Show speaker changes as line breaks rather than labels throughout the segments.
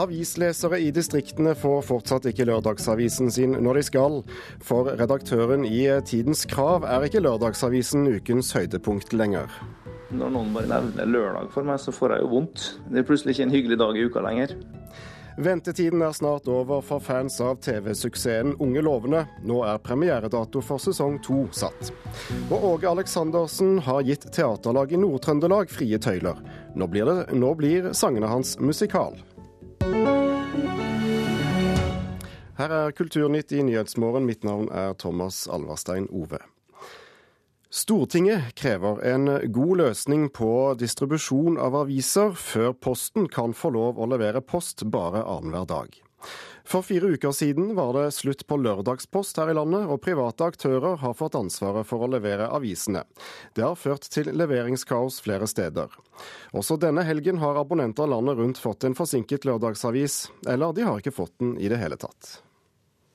Avislesere i distriktene får fortsatt ikke lørdagsavisen sin når de skal. For redaktøren i Tidens Krav er ikke lørdagsavisen ukens høydepunkt lenger.
Når noen bare nevner lørdag for meg, så får jeg jo vondt. Det er plutselig ikke en hyggelig dag i uka lenger.
Ventetiden er snart over for fans av TV-suksessen Unge lovende. Nå er premieredato for sesong to satt. Og Åge Aleksandersen har gitt teaterlag i Nord-Trøndelag frie tøyler. Nå blir, det, nå blir sangene hans musikal. Her er Kulturnytt i Nyhetsmorgen. Mitt navn er Thomas Alverstein Ove. Stortinget krever en god løsning på distribusjon av aviser før Posten kan få lov å levere post bare annenhver dag. For fire uker siden var det slutt på lørdagspost her i landet, og private aktører har fått ansvaret for å levere avisene. Det har ført til leveringskaos flere steder. Også denne helgen har abonnenter landet rundt fått en forsinket lørdagsavis, eller de har ikke fått den i det hele tatt.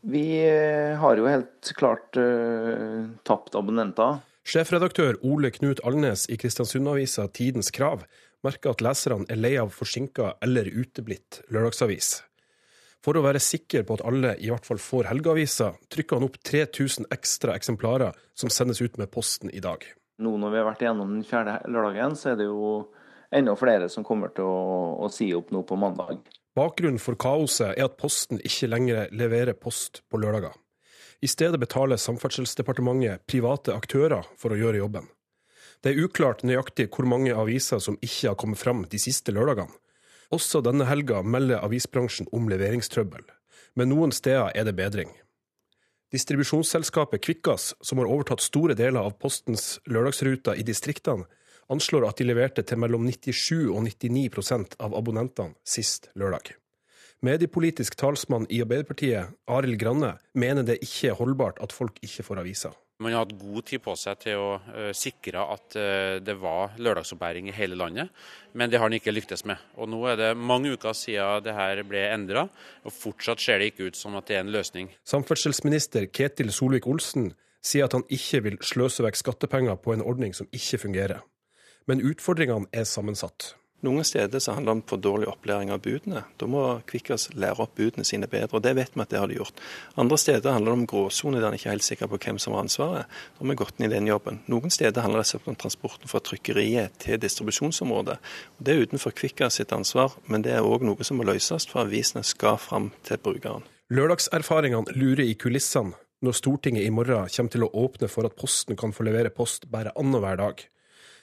Vi eh, har jo helt klart uh, tapt abonnenter.
Sjefredaktør Ole Knut Alnes i Kristiansund-avisa Tidens Krav merker at leserne er lei av forsinka eller uteblitt lørdagsavis. For å være sikker på at alle i hvert fall får helgeavisa, trykker han opp 3000 ekstra eksemplarer som sendes ut med posten i dag.
Nå når vi har vært igjennom den fjerde lørdagen, så er det jo enda flere som kommer til å, å si opp nå på mandag.
Bakgrunnen for kaoset er at Posten ikke lenger leverer post på lørdager. I stedet betaler Samferdselsdepartementet private aktører for å gjøre jobben. Det er uklart nøyaktig hvor mange aviser som ikke har kommet fram de siste lørdagene. Også denne helga melder avisbransjen om leveringstrøbbel, men noen steder er det bedring. Distribusjonsselskapet Kvikkas, som har overtatt store deler av Postens lørdagsruter i distriktene, anslår at de leverte til mellom 97 og 99% av abonnentene sist lørdag. Mediepolitisk talsmann i Arbeiderpartiet, Arild Granne, mener det ikke er holdbart at folk ikke får aviser.
Man har hatt god tid på seg til å uh, sikre at uh, det var lørdagsoppbæring i hele landet, men det har han ikke lyktes med. Og Nå er det mange uker siden det her ble endra, og fortsatt ser det ikke ut som at det er en løsning.
Samferdselsminister Ketil Solvik-Olsen sier at han ikke vil sløse vekk skattepenger på en ordning som ikke fungerer. Men utfordringene er sammensatt.
Noen steder så handler det om for dårlig opplæring av budene. Da må Kvikkas lære opp budene sine bedre, og det vet vi at det har de gjort. Andre steder handler det om gråsone der en ikke er helt sikker på hvem som har ansvaret. Da har vi gått inn i den jobben. Noen steder handler det om transporten fra trykkeriet til distribusjonsområdet. Det er utenfor Kvikkas sitt ansvar, men det er òg noe som må løses for avisene skal fram til brukeren.
Lørdagserfaringene lurer i kulissene når Stortinget i morgen kommer til å åpne for at Posten kan få levere post bare annenhver dag.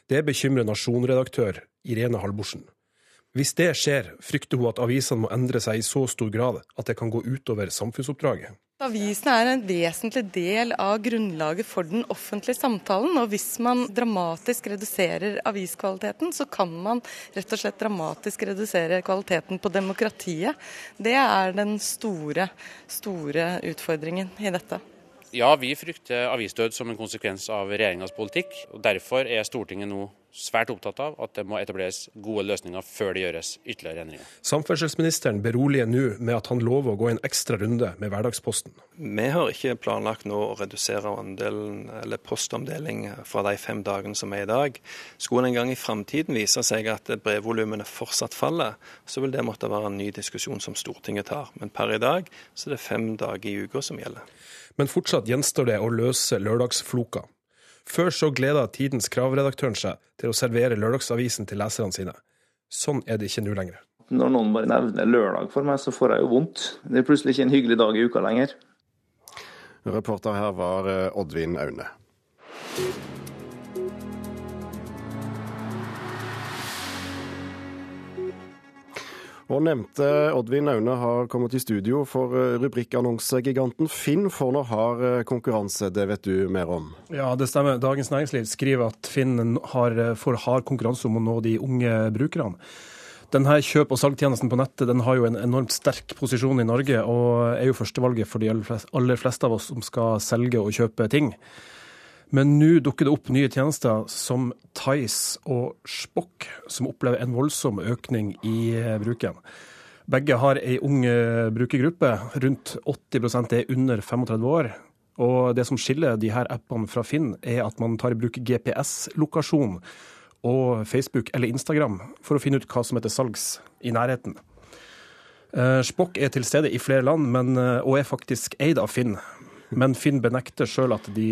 Det bekymrer Nasjon-redaktør Irene Halvorsen. Hvis det skjer, frykter hun at avisene må endre seg i så stor grad at det kan gå utover samfunnsoppdraget.
Avisene er en vesentlig del av grunnlaget for den offentlige samtalen. Og hvis man dramatisk reduserer aviskvaliteten, så kan man rett og slett dramatisk redusere kvaliteten på demokratiet. Det er den store, store utfordringen i dette.
Ja, vi frykter avisdød som en konsekvens av regjeringas politikk. og Derfor er Stortinget nå svært opptatt av at det må etableres gode løsninger før det gjøres ytterligere endringer.
Samferdselsministeren beroliger nå med at han lover å gå en ekstra runde med Hverdagsposten.
Vi har ikke planlagt nå å redusere andelen, eller postomdeling fra de fem dagene som er i dag. Skulle en gang i framtiden vise seg at brevvolumene fortsatt faller, så vil det måtte være en ny diskusjon som Stortinget tar. Men per i dag så er det fem dager i uka som gjelder.
Men fortsatt gjenstår det å løse lørdagsfloka. Før så gleda Tidens kravredaktøren seg til å servere lørdagsavisen til leserne sine. Sånn er det ikke nå lenger.
Når noen bare nevner lørdag for meg, så får jeg jo vondt. Det er plutselig ikke en hyggelig dag i uka lenger.
Reporter her var eh, Oddvin Aune. Og nevnte Oddvin Aune har kommet i studio, for eh, rubrikkannonsegiganten Finn får nå hard eh, konkurranse. Det vet du mer om?
Ja, det stemmer. Dagens Næringsliv skriver at Finn har, for får hard konkurranse om å nå de unge brukerne. Denne kjøp- og salgstjenesten på nettet den har jo en enormt sterk posisjon i Norge, og er jo førstevalget for de aller fleste av oss som skal selge og kjøpe ting. Men nå dukker det opp nye tjenester som Tice og Spock, som opplever en voldsom økning i eh, bruken. Begge har ei ung eh, brukergruppe. Rundt 80% er under 35 år. Og det som skiller de her appene fra Finn, er at man tar i bruk GPS-lokasjon og Facebook eller Instagram for å finne ut hva som er til salgs i nærheten. Uh, Spock er til stede i flere land, men, og er faktisk eid av Finn. Men Finn benekter sjøl at de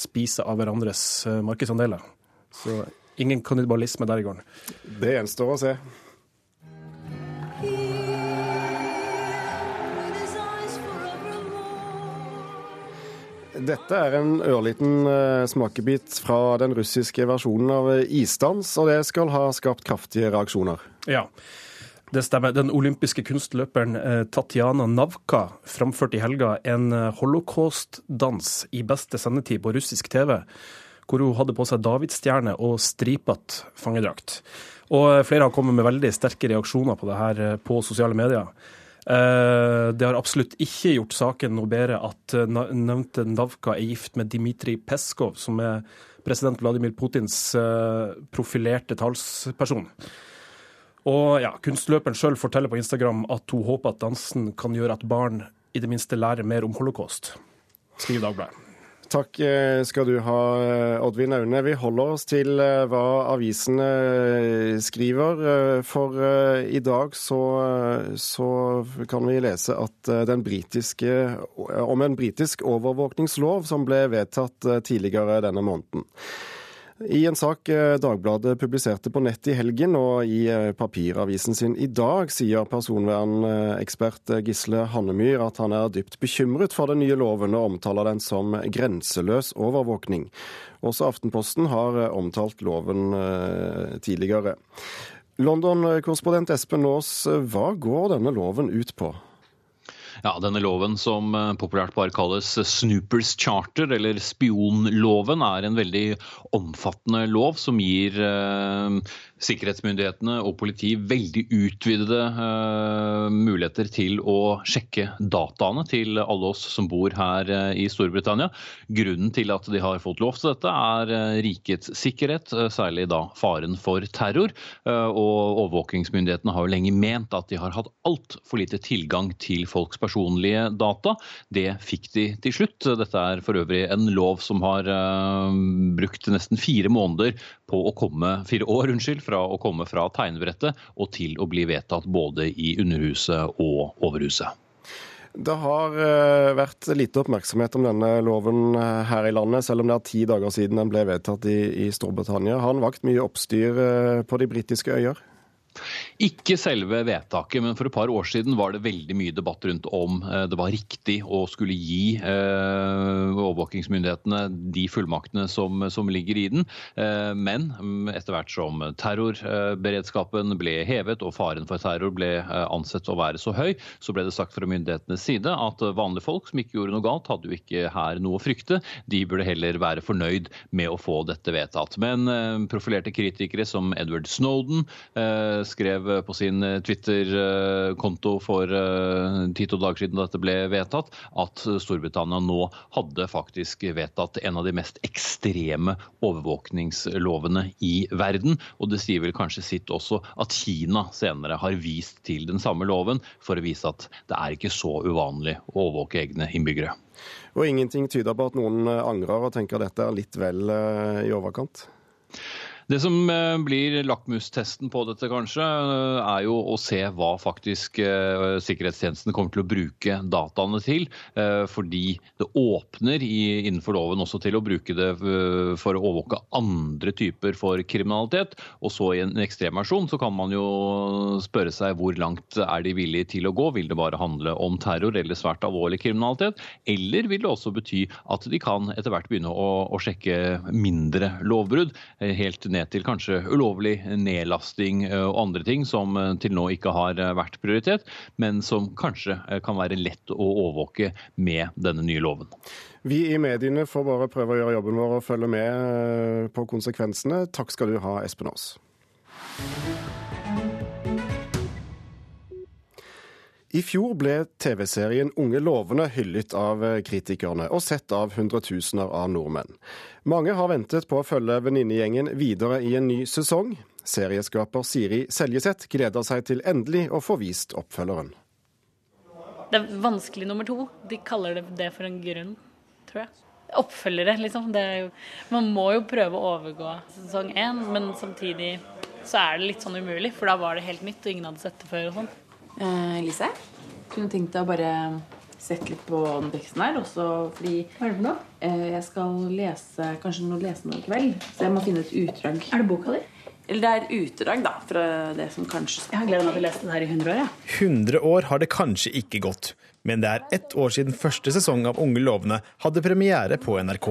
spiser av hverandres markedsandeler. Så ingen kannibalisme der i gården.
Det gjenstår å se. Dette er en ørliten uh, smakebit fra den russiske versjonen av isdans, og det skal ha skapt kraftige reaksjoner.
Ja, det stemmer. Den olympiske kunstløperen uh, Tatjana Navka framførte i helga en uh, holocaust-dans i beste sendetid på russisk TV, hvor hun hadde på seg davidsstjerne og stripete fangedrakt. Og flere har kommet med veldig sterke reaksjoner på det her på sosiale medier. Eh, det har absolutt ikke gjort saken noe bedre at eh, nevnte Navka er gift med Dmitrij Peskov, som er president Vladimir Putins eh, profilerte talsperson. Og ja, Kunstløperen sjøl forteller på Instagram at hun håper at dansen kan gjøre at barn i det minste lærer mer om holocaust, skriver Dagbladet.
Takk eh, skal du ha, eh, Oddvin Aune. Vi holder oss til eh, hva avisene skriver. For i dag så, så kan vi lese at britiske, om en britisk overvåkningslov som ble vedtatt tidligere denne måneden. I en sak eh, Dagbladet publiserte på nett i helgen og i eh, papiravisen sin i dag, sier personvernekspert Gisle Hannemyr at han er dypt bekymret for den nye loven og omtaler den som grenseløs overvåkning. Også Aftenposten har eh, omtalt loven tidligere. London-korrespondent Espen Aas, hva går denne loven ut på?
Ja, Denne loven som eh, populært bare kalles Snoopers charter, eller spionloven, er en veldig omfattende lov som gir eh, sikkerhetsmyndighetene og politi veldig utvidede eh, muligheter til å sjekke dataene til alle oss som bor her eh, i Storbritannia. Grunnen til at de har fått lov til dette, er uh, rikets sikkerhet, særlig da faren for terror. Og overvåkingsmyndighetene har jo lenge ment at de har hatt altfor lite tilgang til folks personlige data. Det fikk de til slutt. Dette er for øvrig en lov som har brukt nesten fire måneder på å komme, fire år, unnskyld, fra å komme fra tegnebrettet og til å bli vedtatt både i Underhuset og Overhuset.
Det har eh, vært lite oppmerksomhet om denne loven eh, her i landet, selv om det er ti dager siden den ble vedtatt i, i Storbritannia. Har den vakt mye oppstyr eh, på de britiske øyer?
Ikke selve vedtaket, men for et par år siden var det veldig mye debatt rundt om eh, det var riktig å skulle gi eh, overvåkingsmyndighetene de fullmaktene som, som, ligger i den. Eh, men mm, etter hvert som terrorberedskapen ble hevet og faren for terror ble ansett å være så høy, så ble det sagt fra myndighetenes side at vanlige folk som ikke gjorde noe galt, hadde jo ikke her noe å frykte. De burde heller være fornøyd med å få dette vedtatt. Men profilerte kritikere som Edward Snowden skrev på sin eh, Twitter-konto for eh, ti-to dager siden da dette ble vedtatt, at Storbritannia nå hadde faktisk vedtatt en av de mest ekstreme overvåkningslovene i verden. Og det sier vel kanskje sitt også at Kina senere har vist til den samme loven for å vise at det er ikke så uvanlig å overvåke egne innbyggere.
Og ingenting tyder på at noen angrer og tenker at dette er litt vel i overkant?
Det som eh, blir lakmustesten på dette, kanskje, eh, er jo å se hva faktisk eh, sikkerhetstjenesten kommer til å bruke dataene til. Fordi det åpner innenfor loven også til å bruke det for å overvåke andre typer for kriminalitet. Og så i en ekstremversjon så kan man jo spørre seg hvor langt er de villige til å gå. Vil det bare handle om terror eller svært alvorlig kriminalitet? Eller vil det også bety at de kan etter hvert begynne å, sjekke mindre lovbrudd? helt ned ned til kanskje ulovlig nedlasting eh, og andre ting som eh, til nå ikke har eh, vært prioritet, men som kanskje kan være lett å overvåke med denne nye loven.
Vi i mediene får bare prøve å gjøre jobben vår og følge med på konsekvensene. Takk skal du ha, Espen Aas. I fjor ble TV-serien Unge lovende hyllet av kritikerne, og sett av hundretusener av nordmenn. Mange har ventet på å følge venninnegjengen videre i en ny sesong. Serieskaper Siri Seljeseth gleder seg til endelig å få vist oppfølgeren.
Det er vanskelig nummer to. De kaller det det for en grunn, tror jeg. Oppfølgere, liksom. Jo, man må jo prøve å overgå sesong én, men samtidig så er det litt sånn umulig, for da var det helt nytt og ingen hadde sett det før og sånn.
Eh, Lise, kunne tenkt deg å bare sette litt på den teksten her. Også fordi
Hva er det for noe?
eh, jeg skal lese kanskje noe, lesende i kveld. Så jeg må finne et utdrag.
Er det boka di?
Eller det er utdrag da, fra det som kanskje
Jeg har gleda meg til å lese den her i 100 år. Ja.
100 år har det kanskje ikke gått, men det er ett år siden første sesong av Unge lovende hadde premiere på NRK.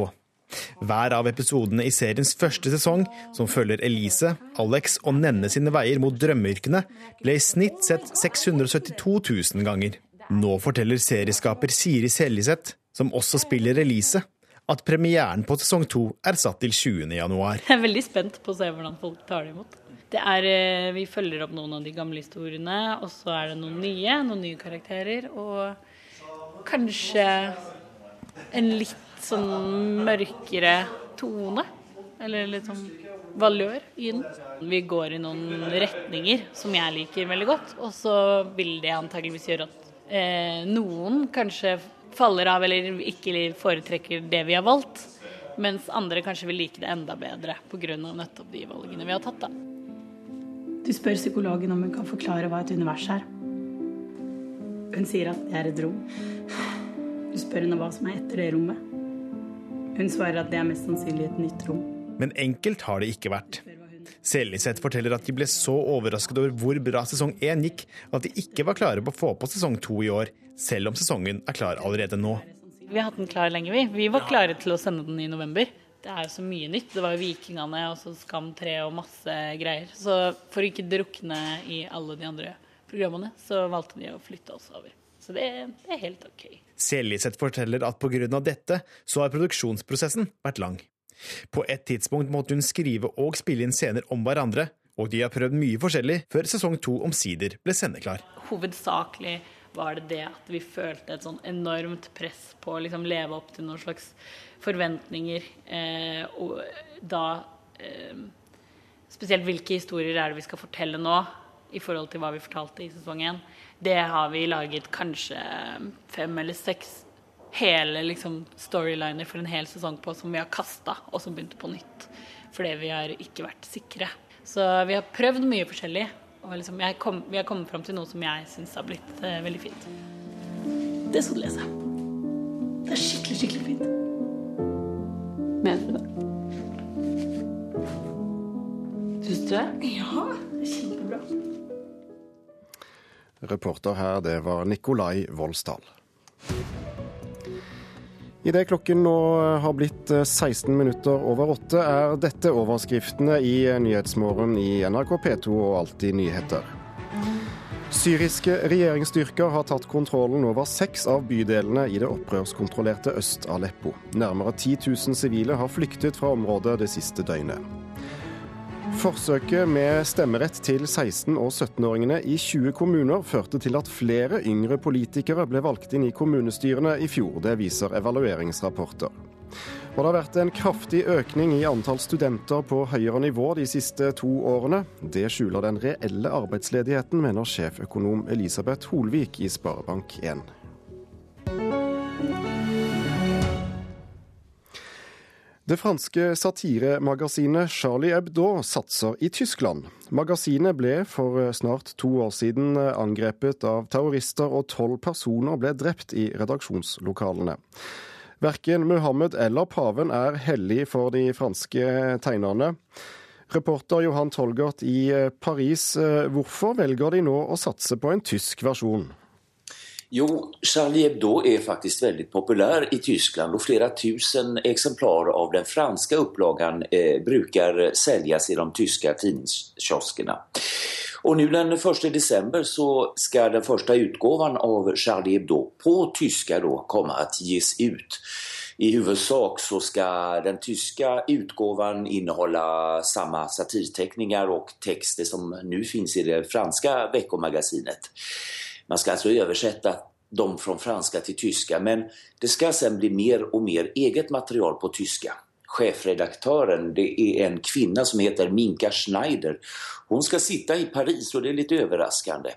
Hver av episodene i seriens første sesong, som følger Elise, Alex og Nenne sine veier mot drømmeyrkene, ble i snitt sett 672 000 ganger. Nå forteller serieskaper Siri Seljeseth, som også spiller Elise, at premieren på sesong to er satt til 20. januar.
Jeg er veldig spent på å se hvordan folk tar det imot. Det er, eh, vi følger opp noen av de gamle historiene, og så er det noen nye, noen nye karakterer. Og kanskje en litt sånn mørkere tone. Eller litt sånn valør i den. Vi går i noen retninger som jeg liker veldig godt, og så vil det antageligvis gjøre at eh, noen kanskje faller av eller ikke foretrekker det vi har valgt. Mens andre kanskje vil like det enda bedre pga. nettopp de valgene vi har tatt. da.
Du spør psykologen om hun kan forklare hva et univers er. Hun sier at det er et rom. Du spør henne hva som er etter det rommet. Hun svarer at det er mest sannsynlig et nytt rom.
Men enkelt har det ikke vært. Seljeseth forteller at de ble så overrasket over hvor bra sesong én gikk, at de ikke var klare på å få på sesong to i år, selv om sesongen er klar allerede nå.
Vi har hatt den klar lenge, vi. Vi var klare til å sende den i november. Det er jo så mye nytt. Det var jo Vikingene og så Skam 3 og masse greier. Så for å ikke drukne i alle de andre programmene, så valgte de å flytte oss over. Så det, det er helt OK.
Seljeseth forteller at pga. dette så har produksjonsprosessen vært lang. På et tidspunkt måtte hun skrive og spille inn scener om hverandre, og de har prøvd mye forskjellig før sesong to omsider ble sendeklar.
Hovedsakelig var det det at vi følte et sånn enormt press på å liksom leve opp til noen slags forventninger. Eh, og da eh, Spesielt hvilke historier er det vi skal fortelle nå, i forhold til hva vi fortalte i sesong én. Det har vi laget kanskje fem eller seks hele liksom, storyliner for en hel sesong på som vi har kasta, og som begynte på nytt. Fordi vi har ikke vært sikre. Så vi har prøvd mye forskjellig. Og liksom, kom, vi har kommet fram til noe som jeg syns har blitt eh, veldig fint. Det skal du lese. Det er skikkelig, skikkelig fint.
Mener du det? Syns du det?
Ja, det er kjempebra.
Reporter her, det var Nikolai Voldsdal. Idet klokken nå har blitt 16 minutter over åtte, er dette overskriftene i Nyhetsmorgen i NRK P2 og Alltid nyheter. Syriske regjeringsstyrker har tatt kontrollen over seks av bydelene i det opprørskontrollerte Øst-Aleppo. Nærmere 10 000 sivile har flyktet fra området det siste døgnet. Forsøket med stemmerett til 16- og 17-åringene i 20 kommuner førte til at flere yngre politikere ble valgt inn i kommunestyrene i fjor. Det viser evalueringsrapporter. Og det har vært en kraftig økning i antall studenter på høyere nivå de siste to årene. Det skjuler den reelle arbeidsledigheten, mener sjeføkonom Elisabeth Holvik i Sparebank1. Det franske satiremagasinet Charlie Hebdo satser i Tyskland. Magasinet ble for snart to år siden angrepet av terrorister, og tolv personer ble drept i redaksjonslokalene. Verken Muhammed eller paven er hellig for de franske tegnerne. Reporter Johan Tolgert i Paris, hvorfor velger de nå å satse på en tysk versjon?
Jo, Charlie Hebdo är faktiskt väldigt populär i Tyskland och flera tusen exemplar av den franska upplagan eh, brukar säljas i de tyska tidningskioskerna. Och nu den 1 december så ska den första utgåvan av Charlie Hebdo på tyska då komma att ges ut. I huvudsak så ska den tyska utgåvan innehålla samma satirteckningar och texter som nu finns i det franska veckomagasinet. Man ska alltså översätta dem från franska till tyska men det ska sen bli mer och mer eget material på tyska. Chefredaktören är en kvinna som heter Minka Schneider. Hon ska sitta i Paris och det är lite överraskande.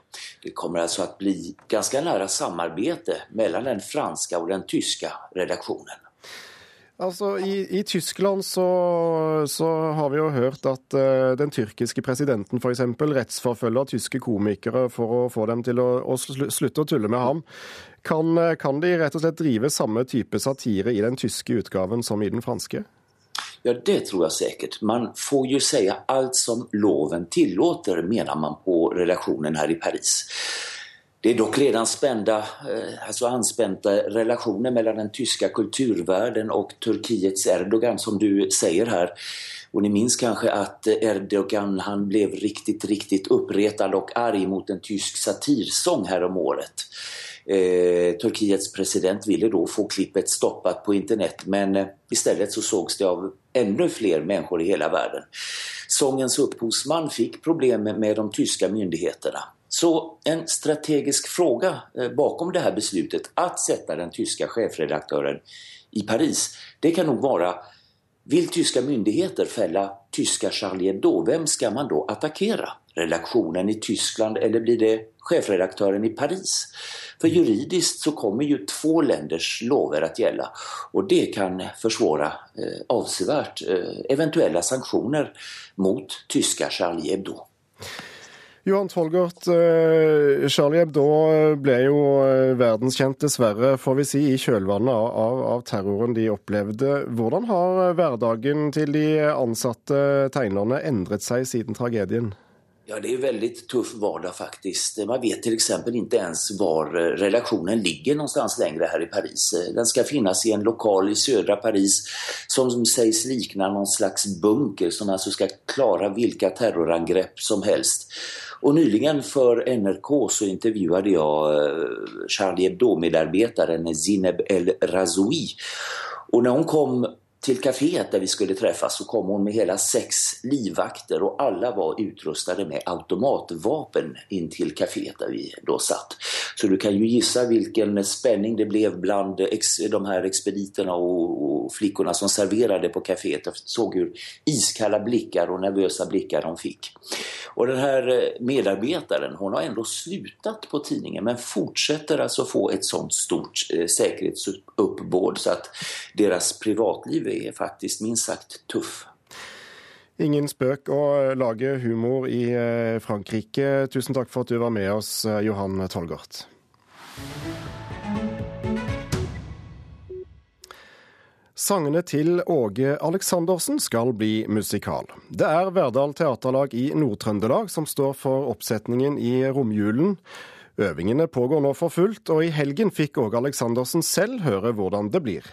Det kommer alltså att bli ganska nära samarbete mellan den franska och den tyska redaktionen.
Altså, I, i Tyskland så, så, har vi jo hørt at uh, den tyrkiske presidenten f.eks. rettsforfølger tyske komikere for å få dem til å, å slutte å tulle med ham. Kan, eh, kan, de rett og slett drive samme type satire i den tyske utgaven som i den franske?
Ja, det tror jeg sikkert. Man får jo si alt som loven tillater, mener man på relasjonen her i Paris. Det är dock redan spända, eh, alltså anspända relationer mellan den tyska kulturvärlden och Turkiets Erdogan som du säger här. Och ni minns kanske att Erdogan han blev riktigt, riktigt uppretad och arg mot en tysk satirsång häromåret. om året. Eh, Turkiets president ville då få klippet stoppat på internet men eh, istället så sågs det av ännu fler människor i hela världen. Sångens upphovsman fick problem med de tyska myndigheterna. Så en strategisk fråga eh, bakom det här beslutet att sätta den tyska chefredaktören i Paris, det kan nog vara vill tyska myndigheter fälla tyska Charlie Hebdo, vem ska man då attackera? Redaktionen i Tyskland eller blir det chefredaktören i Paris? För juridiskt så kommer ju två länders lover att gälla och det kan försvåra eh, avsevärt eh, eventuella sanktioner mot tyska Charlie Hebdo.
Johan Tolgert, eh, Charlie Hebdo ble jo eh, verdenskjent, dessverre, får vi si, i kjølvannet av, av, terroren de opplevde. Hvordan har eh, hverdagen til de ansatte tegnerne endret seg siden tragedien?
Ja, det er veldig tuff hverdag faktisk. Man vet f.eks. ikke ens hvor relasjonen ligger någonstans lenger her i Paris. Den skal finnes i en lokal i sødre Paris som sies likner noen slags bunker som altså skal klare hvilke terrorangrep som helst. Och nyligen för NRK så intervjuade jag eh, Charlie Hebdo-medarbetaren Zineb El Razoui. Och när hon kom till kaféet där vi skulle träffas så kom hon med hela sex livvakter och alla var utrustade med automatvapen in till kaféet där vi då satt. Så du kan ju gissa vilken spänning det blev bland de här expediterna och flickorna som serverade på kaféet. Jag såg hur iskalla blickar och nervösa blickar de fick. Och den här eh, medarbetaren, hon har ändå slutat på tidningen men fortsätter alltså få ett sånt stort eh, så att deras privatliv er faktisk minst sagt tuff.
Ingen spøk å lage humor i eh, Frankrike. Tusen takk for at du var med oss, eh, Johan Tolgert. Sangene til Åge Aleksandersen skal bli musikal. Det er Verdal Teaterlag i Nord-Trøndelag som står for oppsetningen i romjulen. Øvingene pågår nå for fullt, og i helgen fikk Åge Aleksandersen selv høre hvordan det blir.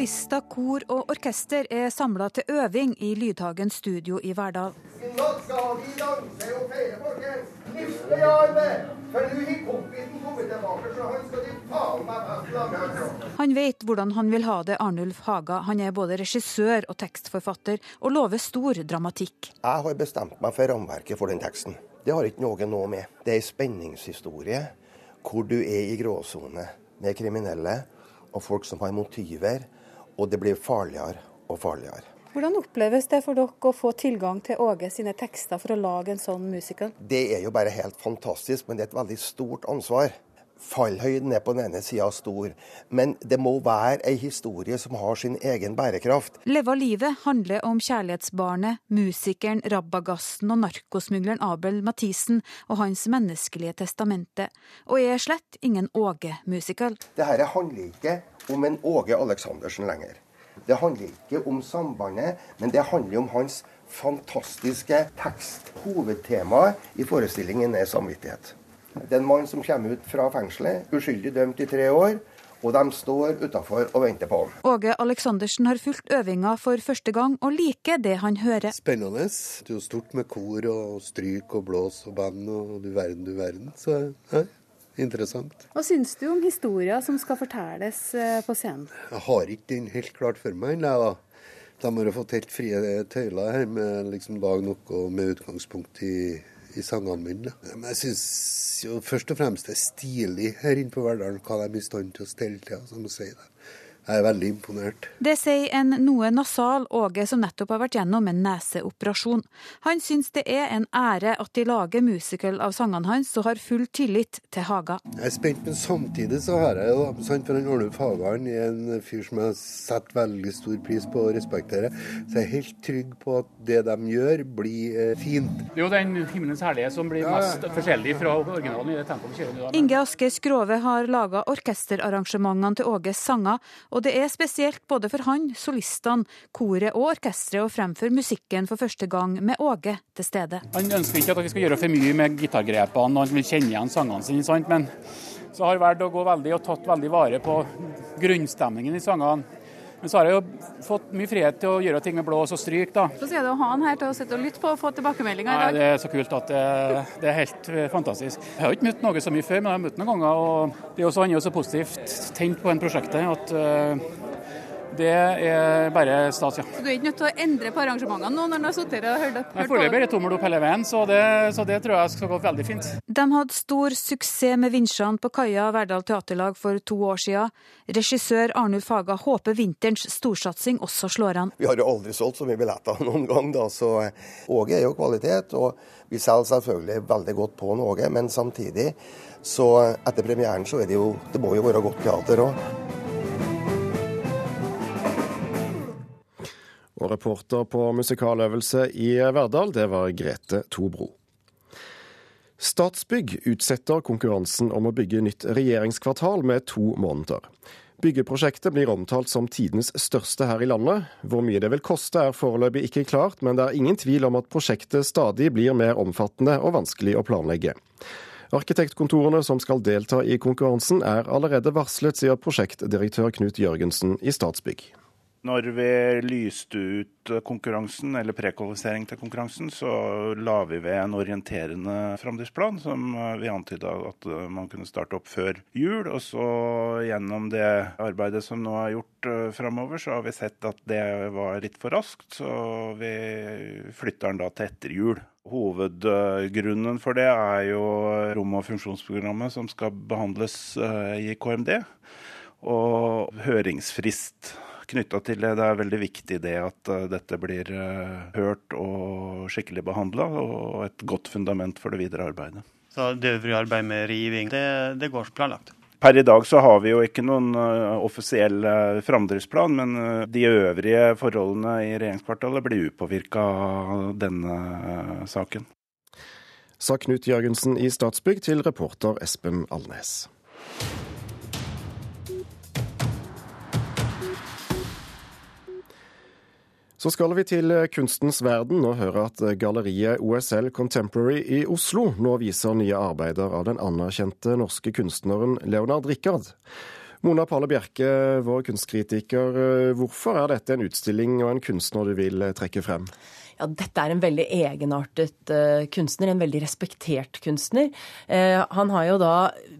Solister, kor og orkester er samla til øving i Lydhagen studio i Verdal. Han vet hvordan han vil ha det, Arnulf Haga. Han er både regissør og tekstforfatter, og lover stor dramatikk.
Jeg har bestemt meg for rammeverket for den teksten. Det har ikke noe nå med. Det er en spenningshistorie hvor du er i gråsone med kriminelle og folk som har motiver, og det blir farligere og farligere.
Hvordan oppleves det for dere å få tilgang til Åge sine tekster for å lage en sånn musical?
Det er jo bare helt fantastisk, men det er et veldig stort ansvar. Fallhøyden er på den ene sida stor, men det må være ei historie som har sin egen bærekraft.
Leva livet handler om kjærlighetsbarnet, musikeren, rabagassen og narkosmugleren Abel Mathisen og hans menneskelige testamente, og er slett ingen Åge-musical.
Dette handler ikke om en Åge Aleksandersen lenger. Det handler ikke om sambandet, men det handler om hans fantastiske tekst. Hovedtemaet i forestillingen er samvittighet. Det er en mann som kommer ut fra fengselet, uskyldig dømt i tre år. Og de står utafor og venter på ham.
Åge Aleksandersen har fulgt øvinga for første gang, og liker det han hører.
Spennende. Det er jo stort med kor og stryk og blås og band og du verden, du verden. Så ja, interessant.
Hva syns du om historia som skal fortelles eh, på scenen?
Jeg har ikke den helt klart for meg ennå, da. De har fått helt frie tøyler her med liksom lag noe med utgangspunkt i i sangene mine. Men jeg syns jo først og fremst det er stilig her inne på Verdalen hva de er i stand til å stelle til. som å si det. Jeg er veldig imponert.
Det sier en noe nasal Åge som nettopp har vært gjennom en neseoperasjon. Han syns det er en ære at de lager musical av sangene hans og har full tillit til Haga.
Jeg er spent, men samtidig så har jeg jo, sant, for han Arnulf Hagan er en fyr som jeg setter veldig stor pris på og respekterer, så jeg er helt trygg på at det de gjør, blir eh, fint.
Det er jo den 'Himmelens herlige' som blir mest forskjellig fra originalen i det tempoet vi kjører nå.
Inge Aske Skrove har laga orkesterarrangementene til Åges sanger, og det er spesielt både for han, solistene, koret og orkesteret å fremføre musikken for første gang med Åge til stede.
Han ønsker ikke at vi skal gjøre for mye med gitargrepene, og han vil kjenne igjen sangene sine, sant? men så har jeg valgt å gå veldig og tatt veldig vare på grunnstemningen i sangene. Men så har jeg jo fått mye frihet til å gjøre ting med blås og stryk, da.
Så det å ha han her til å sitte og lytte på og få tilbakemeldinger i dag. Nei.
Det er så kult at det, det er helt eh, fantastisk. Jeg har ikke møtt noe så mye før, men jeg har møtt noen ganger. og Det er også, han er jo så positivt tenkt på en prosjektet at eh, det er bare stas, ja.
Så du er ikke nødt til å endre på arrangementene nå når du har sittet her og hørt,
det
hørt på
Foreløpig er
det?
det tommel opp hele veien, så det, så det tror jeg skal gå veldig fint.
De hadde stor suksess med vinsjene på kaia Verdal Teaterlag for to år siden. Regissør Arnulf Haga håper vinterens storsatsing også slår an.
Vi har jo aldri solgt så mye billetter noen gang, da, så Åge er jo kvalitet. Og vi selger selvfølgelig veldig godt på Åge, men samtidig, så etter premieren så er det jo Det må jo være godt teater òg.
Og reporter på musikaløvelse i Verdal, det var Grete Tobro. Statsbygg utsetter konkurransen om å bygge nytt regjeringskvartal med to måneder. Byggeprosjektet blir omtalt som tidenes største her i landet. Hvor mye det vil koste er foreløpig ikke klart, men det er ingen tvil om at prosjektet stadig blir mer omfattende og vanskelig å planlegge. Arkitektkontorene som skal delta i konkurransen er allerede varslet, sier prosjektdirektør Knut Jørgensen i Statsbygg.
Når vi lyste ut konkurransen, eller prekvalifisering til konkurransen, så la vi ved en orienterende framdriftsplan som vi antyda at man kunne starte opp før jul. Og så gjennom det arbeidet som nå er gjort framover, så har vi sett at det var litt for raskt. Så vi flytter den da til etter jul. Hovedgrunnen for det er jo rom- og funksjonsprogrammet som skal behandles i KMD, og høringsfrist knytta til det. Det er veldig viktig det at uh, dette blir uh, hørt og skikkelig behandla, og et godt fundament for det videre arbeidet.
Så det øvrige arbeidet med riving, det, det går som planlagt?
Per i dag så har vi jo ikke noen uh, offisiell framdriftsplan, men de øvrige forholdene i regjeringskvartalet blir upåvirka av denne saken.
Sa Knut Jørgensen i Statsbygg til reporter Espen Alnes. Så skal vi til kunstens verden og høre at galleriet OSL Contemporary i Oslo nå viser nye arbeider av den anerkjente norske kunstneren Leonard Rikard. Mona Palle Bjerke, vår kunstkritiker, hvorfor er dette en utstilling og en kunstner du vil trekke frem?
Ja, dette er en veldig egenartet uh, kunstner, en veldig respektert kunstner. Uh, han har jo da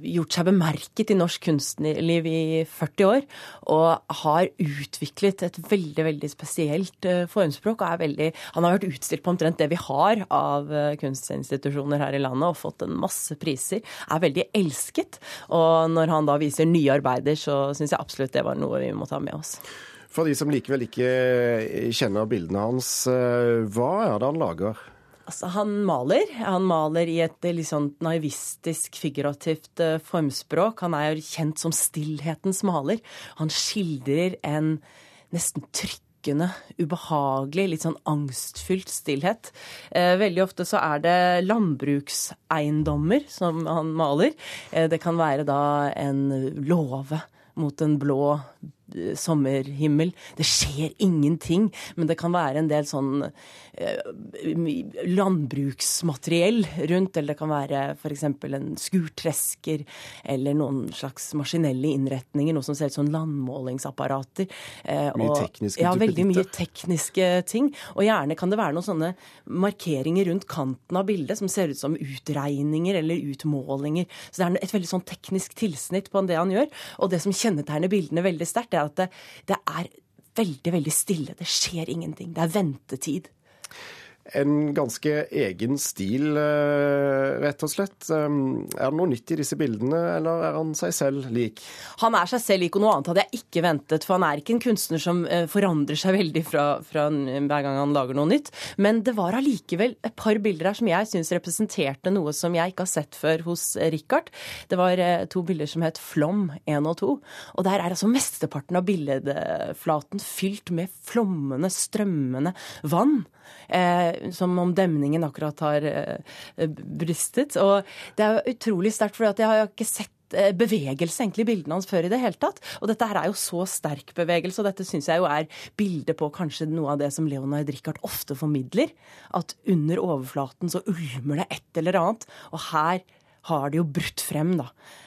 gjort seg bemerket i norsk kunstnerliv i 40 år, og har utviklet et veldig, veldig spesielt uh, formspråk. og er veldig, Han har vært utstilt på omtrent det vi har av kunstinstitusjoner her i landet, og fått en masse priser. Er veldig elsket. Og når han da viser nye arbeider, så syns jeg absolutt det var noe vi må ta med oss.
For de som likevel ikke kjenner bildene hans, hva er det han lager?
Altså, han maler. Han maler i et litt sånn naivistisk, figurativt formspråk. Han er jo kjent som stillhetens maler. Han skildrer en nesten trykkende, ubehagelig, litt sånn angstfylt stillhet. Eh, veldig ofte så er det landbrukseiendommer som han maler. Eh, det kan være da en låve mot en blå sommerhimmel. Det skjer ingenting, men det kan være en del sånn eh, landbruksmateriell rundt, eller det kan være f.eks. en skurtresker eller noen slags maskinelle innretninger, noe som ser ut som landmålingsapparater.
Eh, mye tekniske
Ja, veldig mye tekniske ting. Og gjerne kan det være noen sånne markeringer rundt kanten av bildet som ser ut som utregninger eller utmålinger. Så det er et veldig sånn teknisk tilsnitt på det han gjør. Og det som kjennetegner bildene veldig sterkt, er at det, det er veldig, veldig stille. Det skjer ingenting. Det er ventetid.
En ganske egen stil, eh, rett og slett. Um, er det noe nytt i disse bildene, eller er han seg selv lik?
Han er seg selv lik, og noe annet hadde jeg ikke ventet. For han er ikke en kunstner som eh, forandrer seg veldig fra, fra hver gang han lager noe nytt. Men det var allikevel et par bilder her som jeg syns representerte noe som jeg ikke har sett før hos Richard. Det var eh, to bilder som het Flom 1 og 2. Og der er altså mesteparten av billedflaten fylt med flommende, strømmende vann. Eh, som om demningen akkurat har eh, brystet. Og det er utrolig sterkt, for jeg har ikke sett eh, bevegelse egentlig bildene hans før i det hele tatt. Og dette her er jo så sterk bevegelse, og dette syns jeg jo er bildet på kanskje noe av det som Leonard Richard ofte formidler. At under overflaten så ulmer det et eller annet. Og her har det jo brutt frem, da.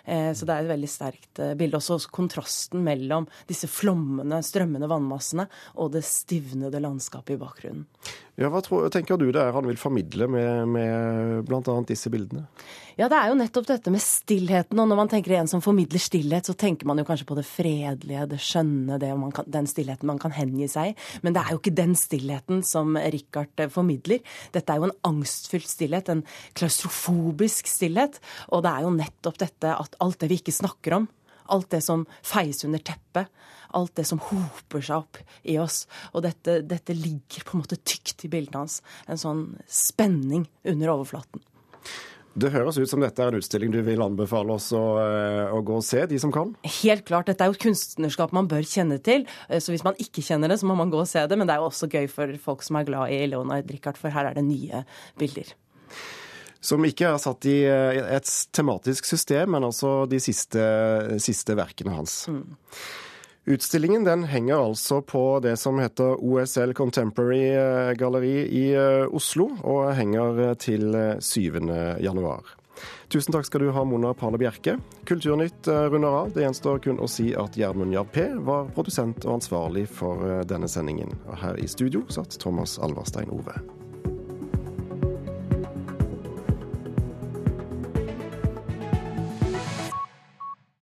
Eh, så det er et veldig sterkt bilde. Også kontrasten mellom disse flommende, strømmende vannmassene og det stivnede landskapet i bakgrunnen.
Ja, Hva tror, tenker du det er han vil formidle med, med bl.a. disse bildene?
Ja, det er jo nettopp dette med stillheten. Og når man tenker en som formidler stillhet, så tenker man jo kanskje på det fredelige, det skjønne, det kan, den stillheten man kan hengi seg i. Men det er jo ikke den stillheten som Richard eh, formidler. Dette er jo en angstfylt stillhet, en klaustrofobisk stillhet. Og det er jo nettopp dette at alt det vi ikke snakker om, alt det som feies under teppet, alt det som hoper seg opp i oss. Og dette, dette ligger på en måte tykt i bildene hans. En sånn spenning under overflaten.
Det høres ut som dette er en utstilling du vil anbefale oss å, eh, å, gå og se, de som kan?
Helt klart. Dette er jo et kunstnerskap man bør kjenne til. Eh, så hvis man ikke kjenner det, så må man gå og se det. Men det er jo også gøy for folk som er glad i Leonard Richard, for her er det nye bilder.
Som ikke er satt i eh, et tematisk system, men altså de siste, siste verkene hans. Mm. Utstillingen den henger altså på det som heter OSL Contemporary Gallery Galleri i eh, Oslo, og henger eh, til 7. januar. Tusen takk skal du ha, Mona Pane Bjerke. Kulturnytt runder av. Det gjenstår kun å si at Gjermund Jarpé var produsent og ansvarlig for denne sendingen. Og her i studio satt Thomas Alverstein Ove.